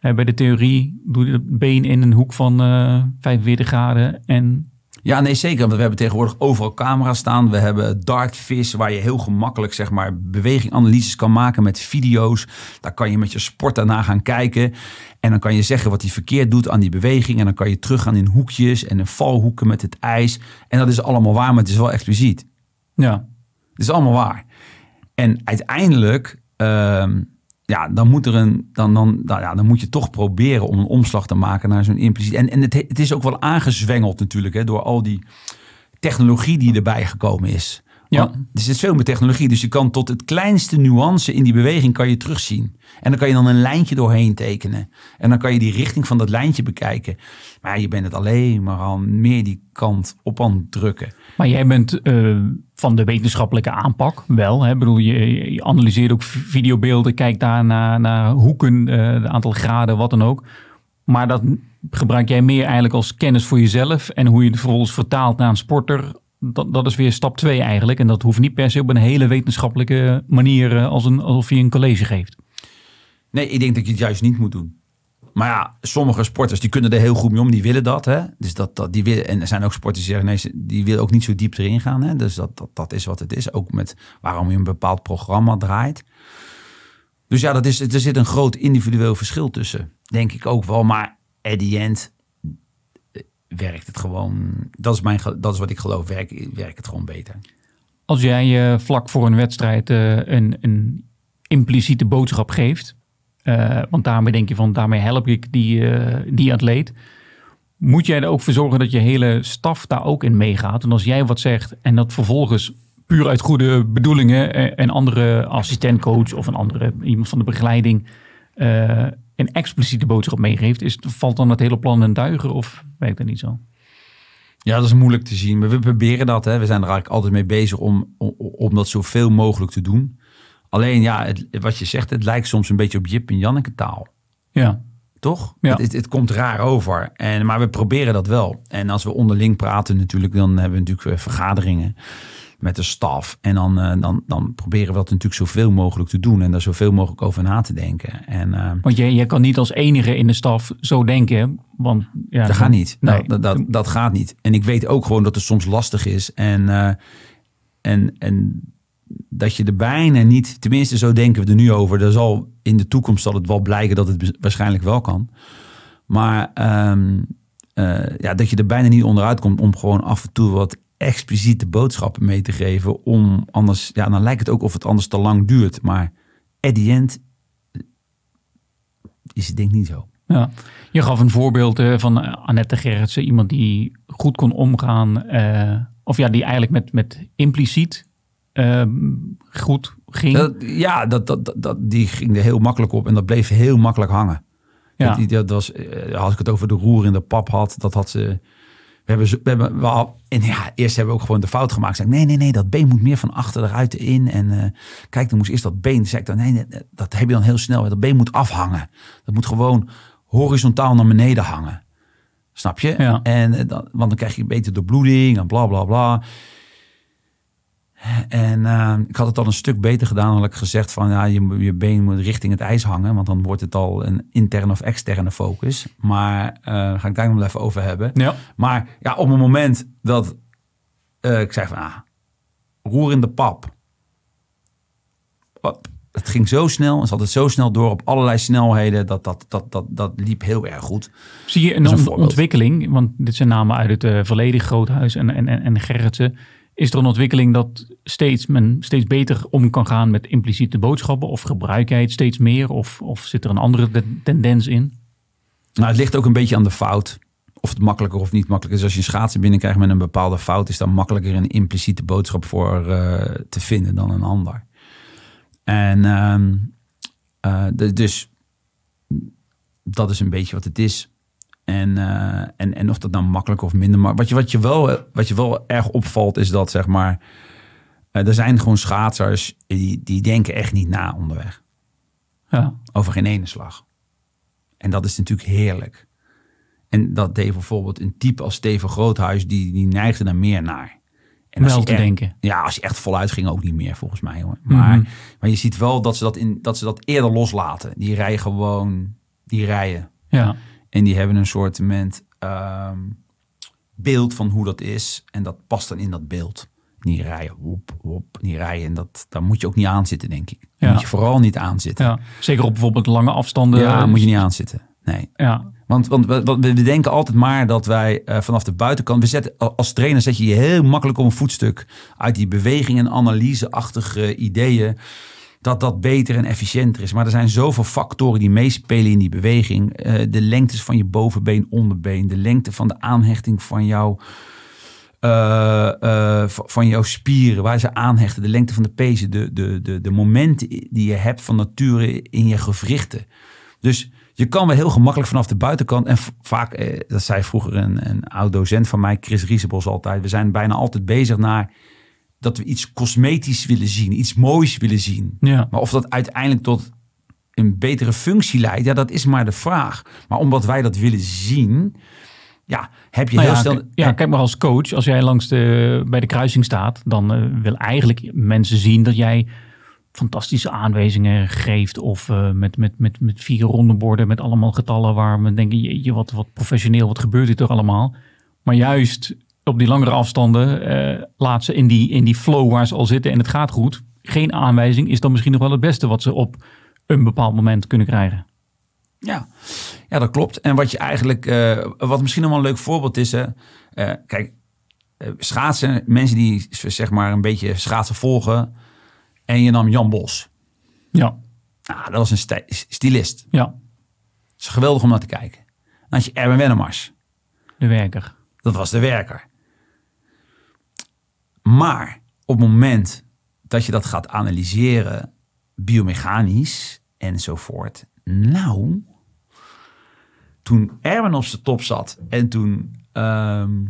bij de theorie doe je het been in een hoek van eh 45 graden en... Ja, nee, zeker. Want we hebben tegenwoordig overal camera's staan. We hebben dartvis, waar je heel gemakkelijk zeg maar, beweginganalyses kan maken met video's. Daar kan je met je sport daarna gaan kijken. En dan kan je zeggen wat hij verkeerd doet aan die beweging. En dan kan je teruggaan in hoekjes en in valhoeken met het ijs. En dat is allemaal waar, maar het is wel expliciet. Ja, Het is allemaal waar. En uiteindelijk, ehm, ja, dan moet er een, dan, dan, dan, ja, dan moet je toch proberen om een omslag te maken naar zo'n impliciet. En, en het, het is ook wel aangezwengeld natuurlijk, hè, door al die technologie die erbij gekomen is. Ja. Want er zit veel meer technologie, dus je kan tot het kleinste nuance in die beweging kan je terugzien. En dan kan je dan een lijntje doorheen tekenen. En dan kan je die richting van dat lijntje bekijken. Maar je bent het alleen maar al meer die kant op aan het drukken. maar jij bent eh, van de wetenschappelijke aanpak wel. Hè? Ik bedoel, je, je analyseert ook videobeelden, kijkt daar naar, naar hoeken, eh het aantal graden, wat dan ook. Maar dat gebruik jij meer eigenlijk als kennis voor jezelf. En hoe je het vervolgens vertaalt naar een sporter, dat, dat is weer stap twee eigenlijk. En dat hoeft niet per se op een hele wetenschappelijke manier eh, als een, alsof je een college geeft. Nee, ik denk dat je het juist niet moet doen. Maar ja, sommige sporters die kunnen er heel goed mee om. Die willen dat. Hè? Dus dat, dat, die willen, en er zijn ook sporters die zeggen, nee, die willen ook niet zo diep erin gaan. Hè? Dus dat, dat, dat is wat het is. Ook met waarom je een bepaald programma draait. Dus ja, dat is, er zit een groot individueel verschil tussen. Denk ik ook wel. Maar at the end werkt het gewoon. Dat is, mijn, dat is wat ik geloof. Werkt werkt het gewoon beter. Als jij eh, vlak voor een wedstrijd eh, een, een impliciete boodschap geeft, eh, want daarmee denk je van daarmee help ik die, die atleet, moet jij er ook voor zorgen dat je hele staf daar ook in meegaat. En als jij wat zegt en dat vervolgens puur uit goede bedoelingen een andere assistentcoach of een andere iemand van de begeleiding een expliciete boodschap meegeeft, is, valt dan het hele plan een duiger of werkt dat niet zo? Ja, dat is moeilijk te zien. Maar we proberen dat. Hè. We zijn er eigenlijk altijd mee bezig om, om, om dat zoveel mogelijk te doen. Alleen ja, het, wat je zegt, het lijkt soms een beetje op Jip en Janneke taal. Ja, Toch? Ja. Het, het, het komt raar over. En, maar we proberen dat wel. En als we onderling praten natuurlijk, dan hebben we natuurlijk eh, vergaderingen met de staf. En dan, eh, dan, dan proberen we dat natuurlijk zoveel mogelijk te doen. En daar zoveel mogelijk over na te denken. En eh, Want jij, jij kan niet als enige in de staf zo denken. Want ja, dat gaat niet. Nee. Dat, dat, dat, gaat niet. En ik weet ook gewoon dat het soms lastig is. En, eh, en, en dat je er bijna niet, tenminste zo denken we er nu over. Er zal in de toekomst zal het wel blijken dat het waarschijnlijk wel kan. Maar ehm, eh, ja, dat je er bijna niet onderuit komt om gewoon af en toe wat expliciete boodschappen mee te geven. Om anders, ja, dan lijkt het ook of het anders te lang duurt. Maar at the end is het denk ik niet zo. Ja. Je gaf een voorbeeld eh, van eh, Annette Gerritsen, iemand die goed kon omgaan, eh, of ja, die eigenlijk met, met impliciet eh, goed ging. Dat, ja, dat, dat, dat, die ging er heel makkelijk op en dat bleef heel makkelijk hangen. ja. Dat, dat was, als ik het over de roer in de pap had, dat had ze. We hebben, we hebben wel, en ja, eerst hebben we ook gewoon de fout gemaakt. Zeg, nee, nee, nee, dat been moet meer van achter eruit in. En eh, kijk, dan moest eerst dat been. Zeg ik dan, nee, nee, dat heb je dan heel snel. Dat been moet afhangen. Dat moet gewoon horizontaal naar beneden hangen. Snap je? Ja. En eh, dan, want dan krijg je beter doorbloeding en bla bla bla. En eh, ik had het al een stuk beter gedaan. Had ik gezegd van ja, je, je been moet richting het ijs hangen. Want dan wordt het al een interne of externe focus. Maar daar ga ik daar nog wel even over hebben. ja. Maar ja, op het moment dat eh, ik zei van ah, roer in de pap. Het ging zo snel en ze had het zo snel door op allerlei snelheden. Dat, dat, dat, dat, dat liep heel erg goed. Zie je een, een ont- voorbeeld. ontwikkeling, want dit zijn namen uit het eh, verleden, Groothuis en, en, en, en Gerritsen. Is er een ontwikkeling dat steeds, men steeds beter om kan gaan met impliciete boodschappen? Of gebruik jij het steeds meer? Of, of zit er een andere te- tendens in? Nou, het ligt ook een beetje aan de fout. Of het makkelijker of niet makkelijker is. Als je een schaatsen binnenkrijgt met een bepaalde fout, is dan makkelijker een impliciete boodschap voor eh, te vinden dan een ander. En ehm, eh, dus dat is een beetje wat het is. En, eh, en, en of dat nou makkelijker of minder. Maar wat je, wat je, wel, eh, wat je wel erg opvalt, is dat zeg maar. eh, er zijn gewoon schaatsers die, die denken echt niet na onderweg. Ja, Over geen ene slag. En dat is natuurlijk heerlijk. En dat deed bijvoorbeeld een type als Steven Groothuis, die, die neigde daar meer naar. En wel te echt- denken. Ja, als je echt voluit ging ook niet meer, volgens mij. Hoor. Maar, Mhm. maar je ziet wel dat ze dat, in, dat ze dat eerder loslaten. Die rijden gewoon, die rijden. Ja, En die hebben een soort ehm, beeld van hoe dat is. En dat past dan in dat beeld. Die rijden, woep, woep, die rijden. En dat, daar moet je ook niet aan zitten, denk ik. Ja. moet je vooral niet aan zitten. ja, zeker op bijvoorbeeld lange afstanden. Ja, moet je niet aan zitten. Nee. Ja, Want, want we, want we denken altijd maar dat wij eh, vanaf de buitenkant... We zetten, als trainer zet je je heel makkelijk op een voetstuk... uit die beweging- en analyseachtige ideeën... dat dat beter en efficiënter is. Maar er zijn zoveel factoren die meespelen in die beweging. Eh, de lengtes van je bovenbeen, onderbeen... de lengte van de aanhechting van jouw... eh, eh, van jouw spieren, waar ze aanhechten, de lengte van de pezen, de, de, de, momenten die je hebt van nature in je gewrichten. Dus je kan wel heel gemakkelijk vanaf de buitenkant. En vaak, dat zei vroeger een, een oud docent van mij, Chris Riesebos altijd. We zijn bijna altijd bezig naar dat we iets cosmetisch willen zien. Iets moois willen zien. ja. Maar of dat uiteindelijk tot een betere functie leidt, ja, dat is maar de vraag. Maar omdat wij dat willen zien, ja, heb je Nou heel ja, snel... k- ja, kijk maar als coach, als jij langs de, bij de kruising staat, dan eh, wil eigenlijk mensen zien dat jij fantastische aanwijzingen geeft. Of eh, met, met, met, met vier rondenborden met allemaal getallen waar men denkt, je wat, wat professioneel, wat gebeurt hier toch allemaal? Maar juist op die langere afstanden eh, laat ze in die, in die flow waar ze al zitten en het gaat goed. Geen aanwijzing is dan misschien nog wel het beste wat ze op een bepaald moment kunnen krijgen. Ja. ja, dat klopt. En wat je eigenlijk, eh, wat misschien nog wel een leuk voorbeeld is, hè, eh, kijk, schaatsen, mensen die zeg maar een beetje schaatsen volgen, en je nam Jan Bos. Ja, Nou, dat was een sti- stilist. ja, Dat is geweldig om naar te kijken. Dan had je Erwin Wennemars. de werker. Dat was de werker. Maar op het moment dat je dat gaat analyseren, biomechanisch enzovoort. Nou, toen Erwin op zijn top zat en toen ehm,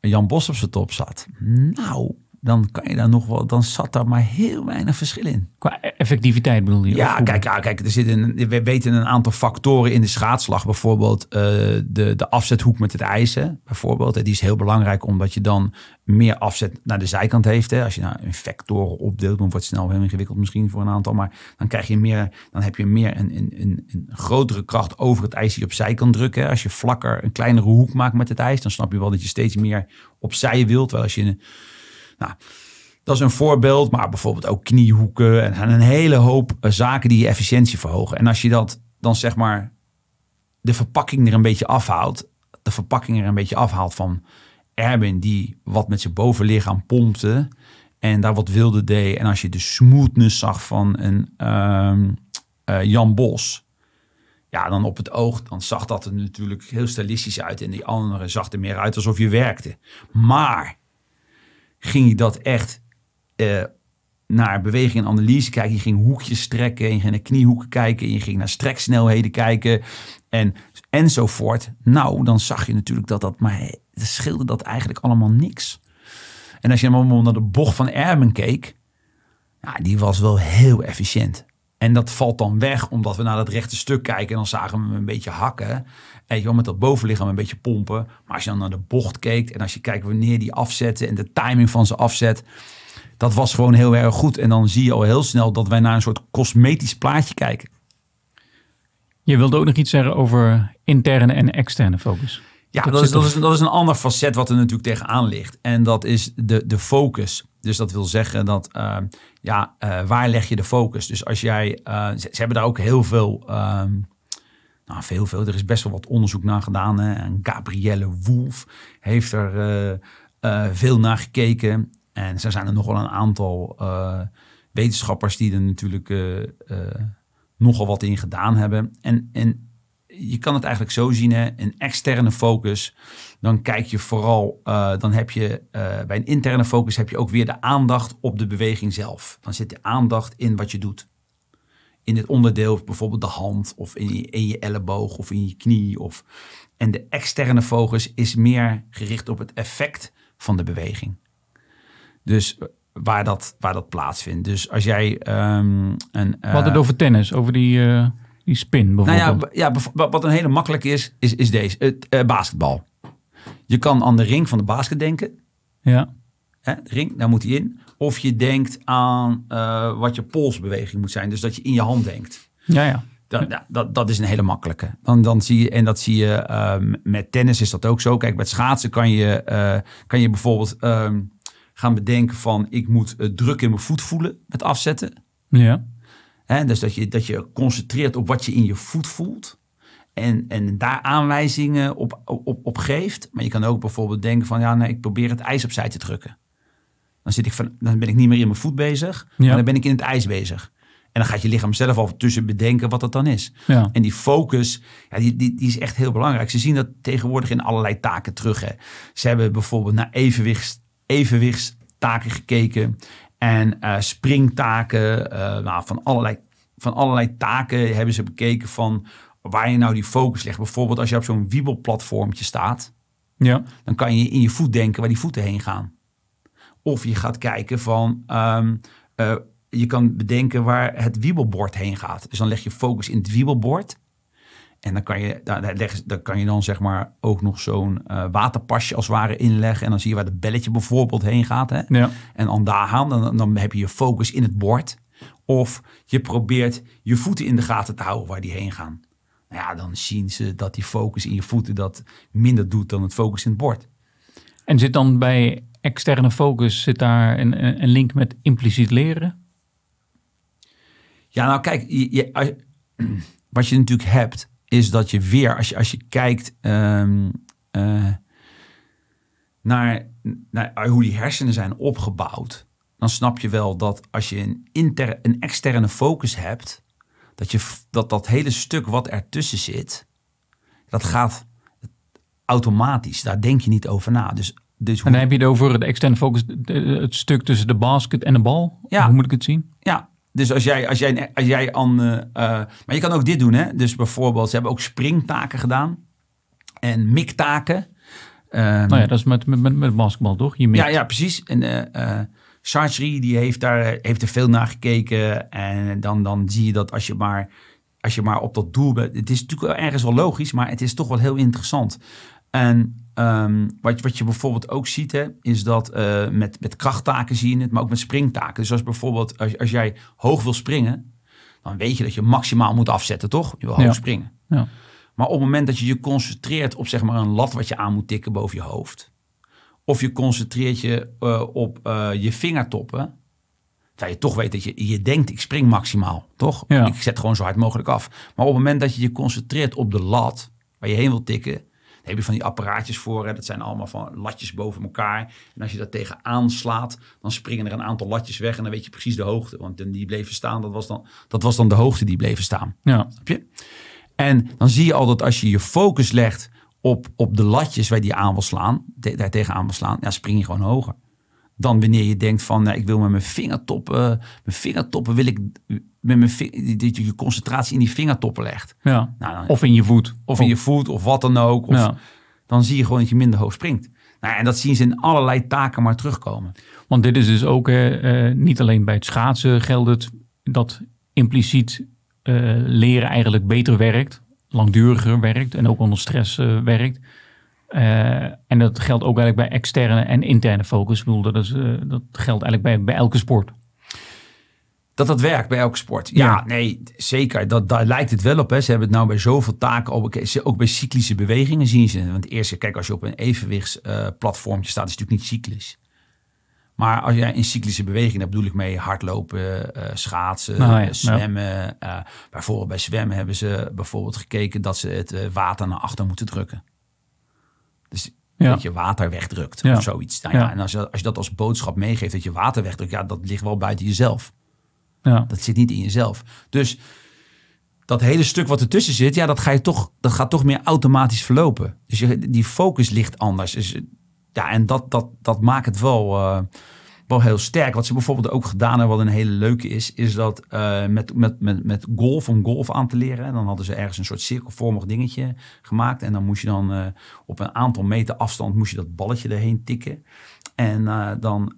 Jan Bos op zijn top zat. Nou, dan kan je daar nog wel, dan zat daar maar heel weinig verschil in. Qua e- effectiviteit bedoel je? Ja, kijk, ja, kijk er zitten, we weten een aantal factoren in de schaatslag. Bijvoorbeeld eh, de, de afzethoek met het ijzer. Bijvoorbeeld. Die is heel belangrijk omdat je dan meer afzet naar de zijkant heeft. Hè. Als je nou een vectoren opdeelt, dan wordt het snel heel ingewikkeld misschien voor een aantal. Maar dan krijg je meer, dan heb je meer een, een, een, een grotere kracht over het ijs die je opzij kan drukken. hè. Als je vlakker een kleinere hoek maakt met het ijs, dan snap je wel dat je steeds meer opzij wilt. Terwijl als je een, nou, dat is een voorbeeld, maar bijvoorbeeld ook kniehoeken. En een hele hoop eh, zaken die je efficiëntie verhogen. En als je dat dan zeg maar de verpakking er een beetje afhaalt, de verpakking er een beetje afhaalt van Erwin die wat met zijn bovenlichaam pompte en daar wat wilde deed. En als je de smoothness zag van een ehm, eh, Jan Bos, ja, dan op het oog, dan zag dat er natuurlijk heel stilistisch uit. En die andere zag er meer uit alsof je werkte. Maar ging je dat echt eh, naar beweging en analyse kijken. Je ging hoekjes strekken, je ging naar kniehoeken kijken, je ging naar streksnelheden kijken en, enzovoort. Nou, dan zag je natuurlijk dat dat, maar scheelde dat eigenlijk allemaal niks. En als je dan naar de bocht van Ermen keek, die was wel heel efficiënt. En dat valt dan weg, omdat we naar dat rechte stuk kijken en dan zagen we hem een beetje hakken. En je wel met dat bovenlichaam een beetje pompen. Maar als je dan naar de bocht keek en als je kijkt wanneer die afzetten en de timing van zijn afzet, dat was gewoon heel erg goed. En dan zie je al heel snel dat wij naar een soort cosmetisch plaatje kijken. Je wilde ook nog iets zeggen over interne en externe focus. Ja, Dat dat, is, dat, is, dat is een ander facet wat er natuurlijk tegenaan ligt. En dat is de, de focus. Dus dat wil zeggen dat, eh, ja, eh, waar leg je de focus? Dus als jij, eh, ze, ze hebben daar ook heel veel, ehm, nou veel, er is best wel wat onderzoek naar gedaan. Hè? En Gabrielle Wolf heeft er eh, eh, veel naar gekeken. En zo zijn er nog wel een aantal eh, wetenschappers die er natuurlijk nogal wat in gedaan hebben. En, en je kan het eigenlijk zo zien, hè, een externe focus, dan kijk je vooral, dan heb je bij een interne focus heb je ook weer de aandacht op de beweging zelf. Dan zit de aandacht in wat je doet. In het onderdeel, bijvoorbeeld de hand, of in je, in je elleboog, of in je knie. Of... En de externe focus is meer gericht op het effect van de beweging. Dus waar dat, waar dat plaatsvindt. Dus als jij ehm, een. We hadden het over tennis, over die, eh, die spin Nou bijvoorbeeld. ja, b- ja, bev- wat een hele makkelijk is, is, is deze. Het eh, basketbal. Je kan aan de ring van de basket denken. ja. Hè, ring, daar moet hij in. Of je denkt aan eh, wat je polsbeweging moet zijn. Dus dat je in je hand denkt. ja, ja. Dat, dat, dat is een hele makkelijke. Dan, dan zie je, en dat zie je ehm, met tennis is dat ook zo. Kijk, met schaatsen kan je, eh, kan je bijvoorbeeld ehm, gaan bedenken van... ik moet eh, druk in mijn voet voelen met afzetten. ja. Dus dat je, dat je concentreert op wat je in je voet voelt. En, en daar aanwijzingen op, op, op geeft. Maar je kan ook bijvoorbeeld denken van... ja, nee, ik probeer het ijs opzij te drukken. Dan, zit ik van, dan ben ik niet meer in mijn voet bezig. Maar dan ben ik in het ijs bezig. En dan gaat je lichaam zelf al tussen bedenken wat dat dan is. Ja. En die focus, ja, die, die, die is echt heel belangrijk. Ze zien dat tegenwoordig in allerlei taken terug. Hè. Ze hebben bijvoorbeeld naar evenwichts, evenwichtstaken gekeken. En eh, springtaken. eh, nou, van, allerlei, van allerlei taken hebben ze bekeken van waar je nou die focus legt. Bijvoorbeeld als je op zo'n wiebelplatformtje staat. ja. Dan kan je in je voet denken waar die voeten heen gaan. Of je gaat kijken van... ehm, eh, je kan bedenken waar het wiebelbord heen gaat. Dus dan leg je focus in het wiebelbord. En dan kan je, daar, daar, leggen ze- daar kan je dan zeg maar ook nog zo'n eh, waterpasje als het ware inleggen. En dan zie je waar het belletje bijvoorbeeld heen gaat. Hè? Ja. En dan daar gaan, dan, dan heb je je focus in het bord. Of je probeert je voeten in de gaten te houden waar die heen gaan. Nou ja, dan zien ze dat die focus in je voeten dat minder doet dan het focus in het bord. En zit dan bij externe focus, zit daar een, een link met impliciet leren? Ja, nou kijk, je, wat je natuurlijk hebt, is dat je weer, als je, als je kijkt ehm, eh, naar, naar hoe die hersenen zijn opgebouwd, dan snap je wel dat als je een, inter, een externe focus hebt, dat, je, dat dat hele stuk wat ertussen zit, dat gaat automatisch. Daar denk je niet over na. Dus, dus En dan heb je het over de externe focus, het stuk tussen de basket en de bal. Ja. Hoe moet ik het zien? Ja, dus als jij, als jij, als jij aan. eh, eh, maar je kan ook dit doen, hè? Dus bijvoorbeeld, ze hebben ook springtaken gedaan en miktaken. Ehm, Nou ja, dat is met, met, met, basketbal toch? Je mikt. ja, ja, precies. En eh eh Sartre, die heeft, daar, heeft er veel naar gekeken. En dan, dan zie je dat als je maar, als je maar op dat doel bent. Het is natuurlijk ergens wel logisch, maar het is toch wel heel interessant. En ehm, wat, wat je bijvoorbeeld ook ziet, hè, is dat eh, met, met krachttaken zie je het, maar ook met springtaken. Dus als bijvoorbeeld, als, als jij hoog wil springen, dan weet je dat je maximaal moet afzetten, toch? Je wil hoog Ja. springen. Ja. Maar op het moment dat je je concentreert op zeg maar een lat wat je aan moet tikken boven je hoofd. Of je concentreert je eh, op eh, je vingertoppen. Terwijl je toch weet dat je, je denkt ik spring maximaal, toch? Ja. Ik zet gewoon zo hard mogelijk af. Maar op het moment dat je je concentreert op de lat waar je heen wil tikken. Heb je van die apparaatjes voor. Hè? Dat zijn allemaal van latjes boven elkaar. En als je dat tegenaan slaat, dan springen er een aantal latjes weg. En dan weet je precies de hoogte. Want die bleven staan, dat was dan, dat was dan de hoogte die bleven staan. Ja. Snap je? En dan zie je al dat als je je focus legt op, op de latjes waar die aan wil slaan, te- daar tegenaan wil slaan, ja, spring je gewoon hoger. Dan wanneer je denkt van, nou, ik wil met mijn vingertoppen, mijn vingertoppen wil ik, met mijn dat je je concentratie in die vingertoppen legt. ja. Nou, dan, Of in je voet. of in je voet of wat dan ook. Of, Ja. Dan zie je gewoon dat je minder hoog springt. Nou, en dat zien ze in allerlei taken maar terugkomen. Want dit is dus ook eh, niet alleen bij het schaatsen geldt het dat impliciet eh, leren eigenlijk beter werkt, langduriger werkt en ook onder stress eh, werkt. En dat geldt ook eigenlijk bij externe en interne focus. Ik bedoel, dat, is, dat geldt eigenlijk bij, bij elke sport. Dat dat werkt bij elke sport. Ja, Ja. nee, zeker. Dat, daar lijkt het wel op. Hè. Ze hebben het nou bij zoveel taken al. Ook bij cyclische bewegingen zien ze. Want eerst, kijk, als je op een evenwichtsplatformje staat, is het natuurlijk niet cyclisch. Maar als jij in cyclische beweging, daar bedoel ik mee hardlopen, eh, schaatsen, Nou ja, eh, zwemmen. eh, bijvoorbeeld bij zwemmen hebben ze bijvoorbeeld gekeken dat ze het eh, water naar achter moeten drukken. Dus Ja. Dat je water wegdrukt of zoiets. Nou. En als je, als je dat als boodschap meegeeft dat je water wegdrukt, ja, dat ligt wel buiten jezelf. Ja. Dat zit niet in jezelf. Dus dat hele stuk wat ertussen zit, ja, dat, ga je toch, dat gaat toch meer automatisch verlopen. Dus die focus ligt anders. Dus, ja, en dat, dat, dat maakt het wel, eh, wel heel sterk. Wat ze bijvoorbeeld ook gedaan hebben, wat een hele leuke is, is dat eh, met, met, met, met golf, om golf aan te leren, dan hadden ze ergens een soort cirkelvormig dingetje gemaakt. En dan moest je dan eh, op een aantal meter afstand moest je dat balletje erheen tikken. En dan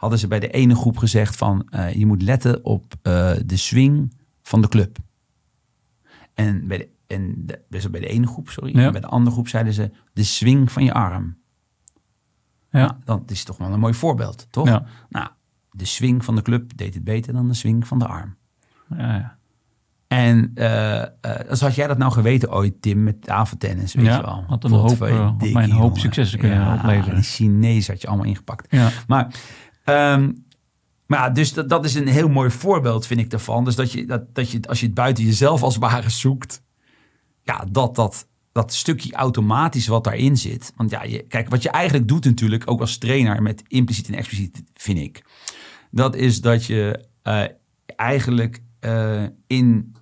hadden ze bij de ene groep gezegd van eh, je moet letten op eh, de swing van de club. En bij de, en de, dus bij de ene groep, sorry. Ja. En bij de andere groep zeiden ze de swing van je arm. Ja. Nou, dat is toch wel een mooi voorbeeld, toch? Ja. Nou, de swing van de club deed het beter dan de swing van de arm. Ja, ja. En eh, eh, als had jij dat nou geweten ooit, Tim, met tafeltennis, weet Ja, je wel. had een hoop, Potverdikkie, had mij een hoop jongen. successen kunnen opleveren. Een Chinees had je allemaal ingepakt. Ja. Maar, ehm, maar dus dat, dat is een heel mooi voorbeeld, vind ik daarvan. Dus dat je, dat, dat je, als je het buiten jezelf als ware zoekt, ja, dat, dat, dat stukje automatisch wat daarin zit. Want ja, je, kijk, wat je eigenlijk doet natuurlijk, ook als trainer met impliciet en expliciet, vind ik. Dat is dat je eh, eigenlijk eh, in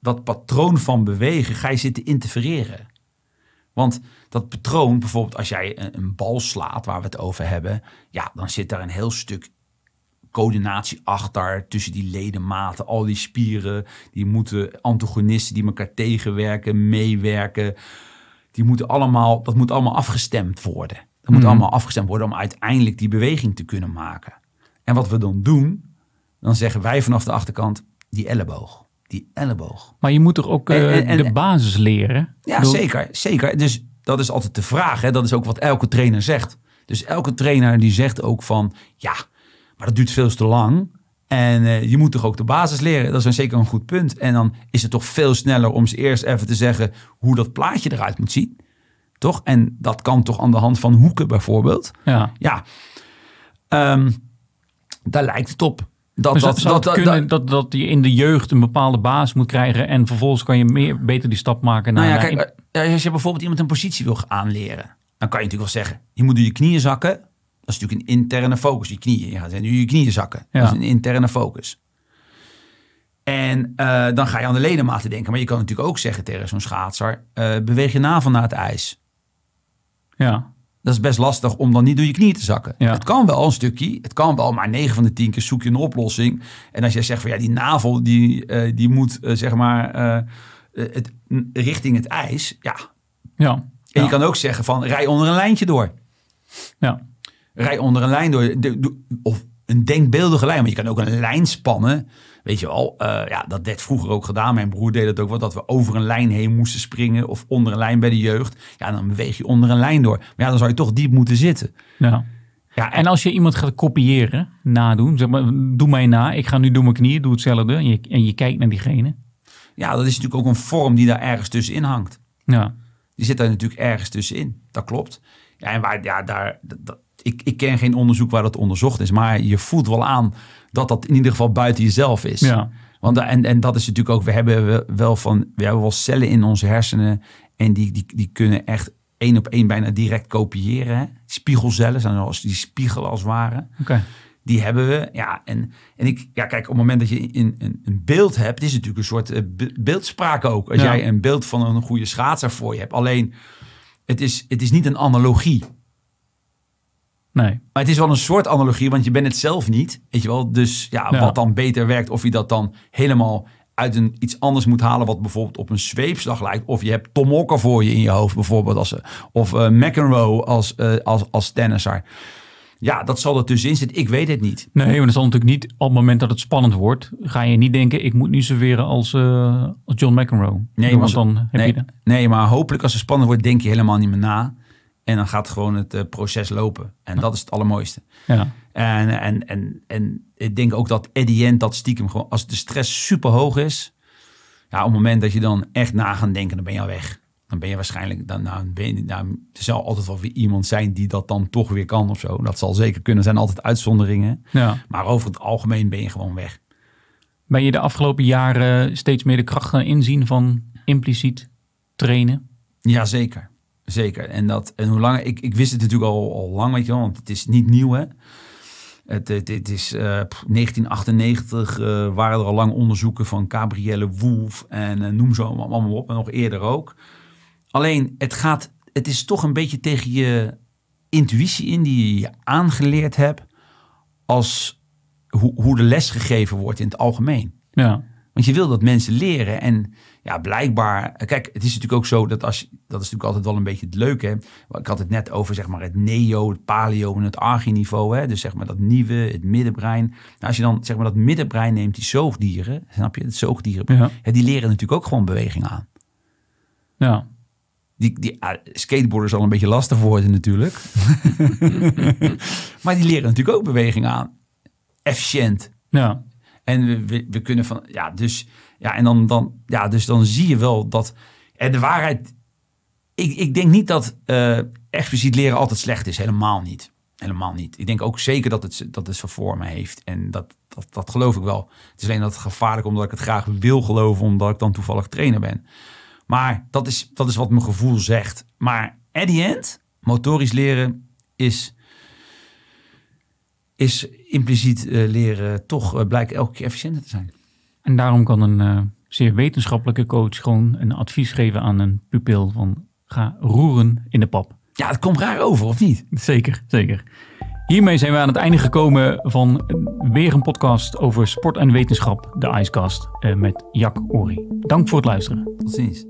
dat patroon van bewegen ga je zitten interfereren. Want dat patroon, bijvoorbeeld als jij een, een bal slaat, waar we het over hebben, ja, dan zit daar een heel stuk coördinatie achter tussen die ledematen, al die spieren, die moeten antagonisten die elkaar tegenwerken, meewerken. Die moeten allemaal, dat moet allemaal afgestemd worden. Dat moet Mhm. allemaal afgestemd worden om uiteindelijk die beweging te kunnen maken. En wat we dan doen, dan zeggen wij vanaf de achterkant die elleboog. Die elleboog. Maar je moet toch ook eh, En- en- de basis leren? Ja, zeker, zeker. Dus dat is altijd de vraag. Hè? Dat is ook wat elke trainer zegt. Dus elke trainer die zegt ook van... ja, maar dat duurt veel te lang. En eh, je moet toch ook de basis leren. Dat is een, zeker een goed punt. En dan is het toch veel sneller om ze eerst even te zeggen... hoe dat plaatje eruit moet zien. Toch? En dat kan toch aan de hand van hoeken bijvoorbeeld. Ja. Ja, Ehm, daar lijkt het op. Dat, Dus dat, dat, zou kunnen dat, dat je in de jeugd een bepaalde basis moet krijgen en vervolgens kan je meer, beter die stap maken naar... Nou ja, naar- kijk, eh, als je bijvoorbeeld iemand een positie wil aanleren, dan kan je natuurlijk wel zeggen, je moet door je knieën zakken. Dat is natuurlijk een interne focus, je knieën. Je gaat nu je knieën zakken. Ja. Dat is een interne focus. En eh, dan ga je aan de ledematen denken. Maar je kan natuurlijk ook zeggen tegen zo'n schaatser, eh, beweeg je navel naar het ijs. ja. Dat is best lastig om dan niet door je knieën te zakken. Ja. Het kan wel een stukje, het kan wel, maar 9 van de 10 keer zoek je een oplossing. En als jij zegt van ja, die navel die, eh, die moet eh, zeg maar eh, het, richting het ijs. Ja, Ja. en ja. je kan ook zeggen van rij onder een lijntje door. ja. Rij onder een lijn door. De- de- Of een denkbeeldige lijn. Maar je kan ook een lijn spannen. Weet je wel, eh, ja, dat werd vroeger ook gedaan. Mijn broer deed het ook wel. Dat we over een lijn heen moesten springen. Of onder een lijn bij de jeugd. Ja, dan beweeg je onder een lijn door. Maar ja, dan zou je toch diep moeten zitten. ja. Ja, En als je iemand gaat kopiëren, nadoen, zeg maar, doe mij na, ik ga nu door mijn knieën, doe hetzelfde en je, en je kijkt naar diegene. ja, dat is natuurlijk ook een vorm die daar ergens tussenin hangt. Ja. Die zit daar natuurlijk ergens tussenin. Dat klopt. Ja, en waar, ja, daar, dat- ik, ik ken geen onderzoek waar dat onderzocht is. Maar je voelt wel aan dat dat in ieder geval buiten jezelf is. Ja. Want en, en dat is natuurlijk ook, we hebben we- wel van, we hebben wel cellen in onze hersenen. En die, die, die kunnen echt één op één bijna direct kopiëren. Hè? Spiegelcellen zijn als die spiegelen als het ware. Die hebben we. Ja, en, en ik, ja, kijk, op het moment dat je een, een, een beeld hebt, het is natuurlijk een soort eh, be- beeldspraak ook. Als Ja. jij een beeld van een goede schaatser voor je hebt. Alleen, het is, het is niet een analogie. Nee. Maar het is wel een soort analogie, want je bent het zelf niet. Weet je wel? Dus ja, Ja. wat dan beter werkt, of je dat dan helemaal uit een, iets anders moet halen, wat bijvoorbeeld op een zweepslag lijkt. Of je hebt Tom Walker voor je in je hoofd, bijvoorbeeld. Als, of eh McEnroe als, eh, als, als tennisser. Ja, dat zal er tussenin zitten. Ik weet het niet. Nee, maar dat zal natuurlijk niet op het moment dat het spannend wordt, ga je niet denken, ik moet nu serveren als, eh, als John McEnroe. Nee, want dan heb Nee, je de, nee, maar hopelijk als het spannend wordt, denk je helemaal niet meer na. En dan gaat gewoon het eh, proces lopen. En dat is het allermooiste. ja. En, en, en, en ik denk ook dat Eddie End dat stiekem gewoon, als de stress super hoog is, ja, op het moment dat je dan echt na gaat denken, dan ben je al weg. Dan ben je waarschijnlijk, dan, nou, ben je, nou, er zal altijd wel weer iemand zijn die dat dan toch weer kan of zo. Dat zal zeker kunnen, er zijn altijd uitzonderingen. ja. Maar over het algemeen ben je gewoon weg. Ben je de afgelopen jaren steeds meer de kracht gaan inzien van impliciet trainen? Jazeker. Zeker. En, dat, en hoe lang, ik, ik wist het natuurlijk al, al lang, weet je wel, want het is niet nieuw, hè. Het, het, is eh, pff, 1998 eh, waren er al lang onderzoeken van Gabrielle Wolf en eh, noem zo allemaal op, en nog eerder ook. Alleen, het gaat, het is toch een beetje tegen je intuïtie in die je aangeleerd hebt als hoe, hoe de les gegeven wordt in het algemeen. Ja, Want je wil dat mensen leren. En ja, blijkbaar. Kijk, het is natuurlijk ook zo dat als. Dat is natuurlijk altijd wel een beetje het leuke. Hè? Ik had het net over zeg maar het neo, het paleo en het archi-niveau. Hè? Dus zeg maar dat nieuwe, het middenbrein. Nou, als je dan zeg maar dat middenbrein neemt, die zoogdieren. Snap je? Het zoogdieren. Ja. Ja, die leren natuurlijk ook gewoon beweging aan. ja. Die, die ah, skateboarders al een beetje lastig worden natuurlijk. maar die leren natuurlijk ook beweging aan. Efficiënt. ja. En we, we, kunnen van, ja, dus, ja, en dan, dan, ja, dus dan zie je wel dat, en de waarheid, ik, ik denk niet dat eh, expliciet leren altijd slecht is, helemaal niet. Helemaal niet. Ik denk ook zeker dat het, dat het zijn vormen heeft. En dat, dat, dat geloof ik wel. Het is alleen dat het gevaarlijk omdat ik het graag wil geloven, omdat ik dan toevallig trainer ben. Maar dat is, dat is wat mijn gevoel zegt. Maar at the end, motorisch leren is, is impliciet eh, leren toch uh, blijkt elke keer efficiënter te zijn. En daarom kan een eh, zeer wetenschappelijke coach gewoon een advies geven aan een pupil van ga roeren in de pap. Ja, het komt raar over, of niet? Zeker, zeker. Hiermee zijn we aan het einde gekomen van weer een podcast over sport en wetenschap, de Icecast, eh, met Jack Ori. Dank voor het luisteren. Tot ziens.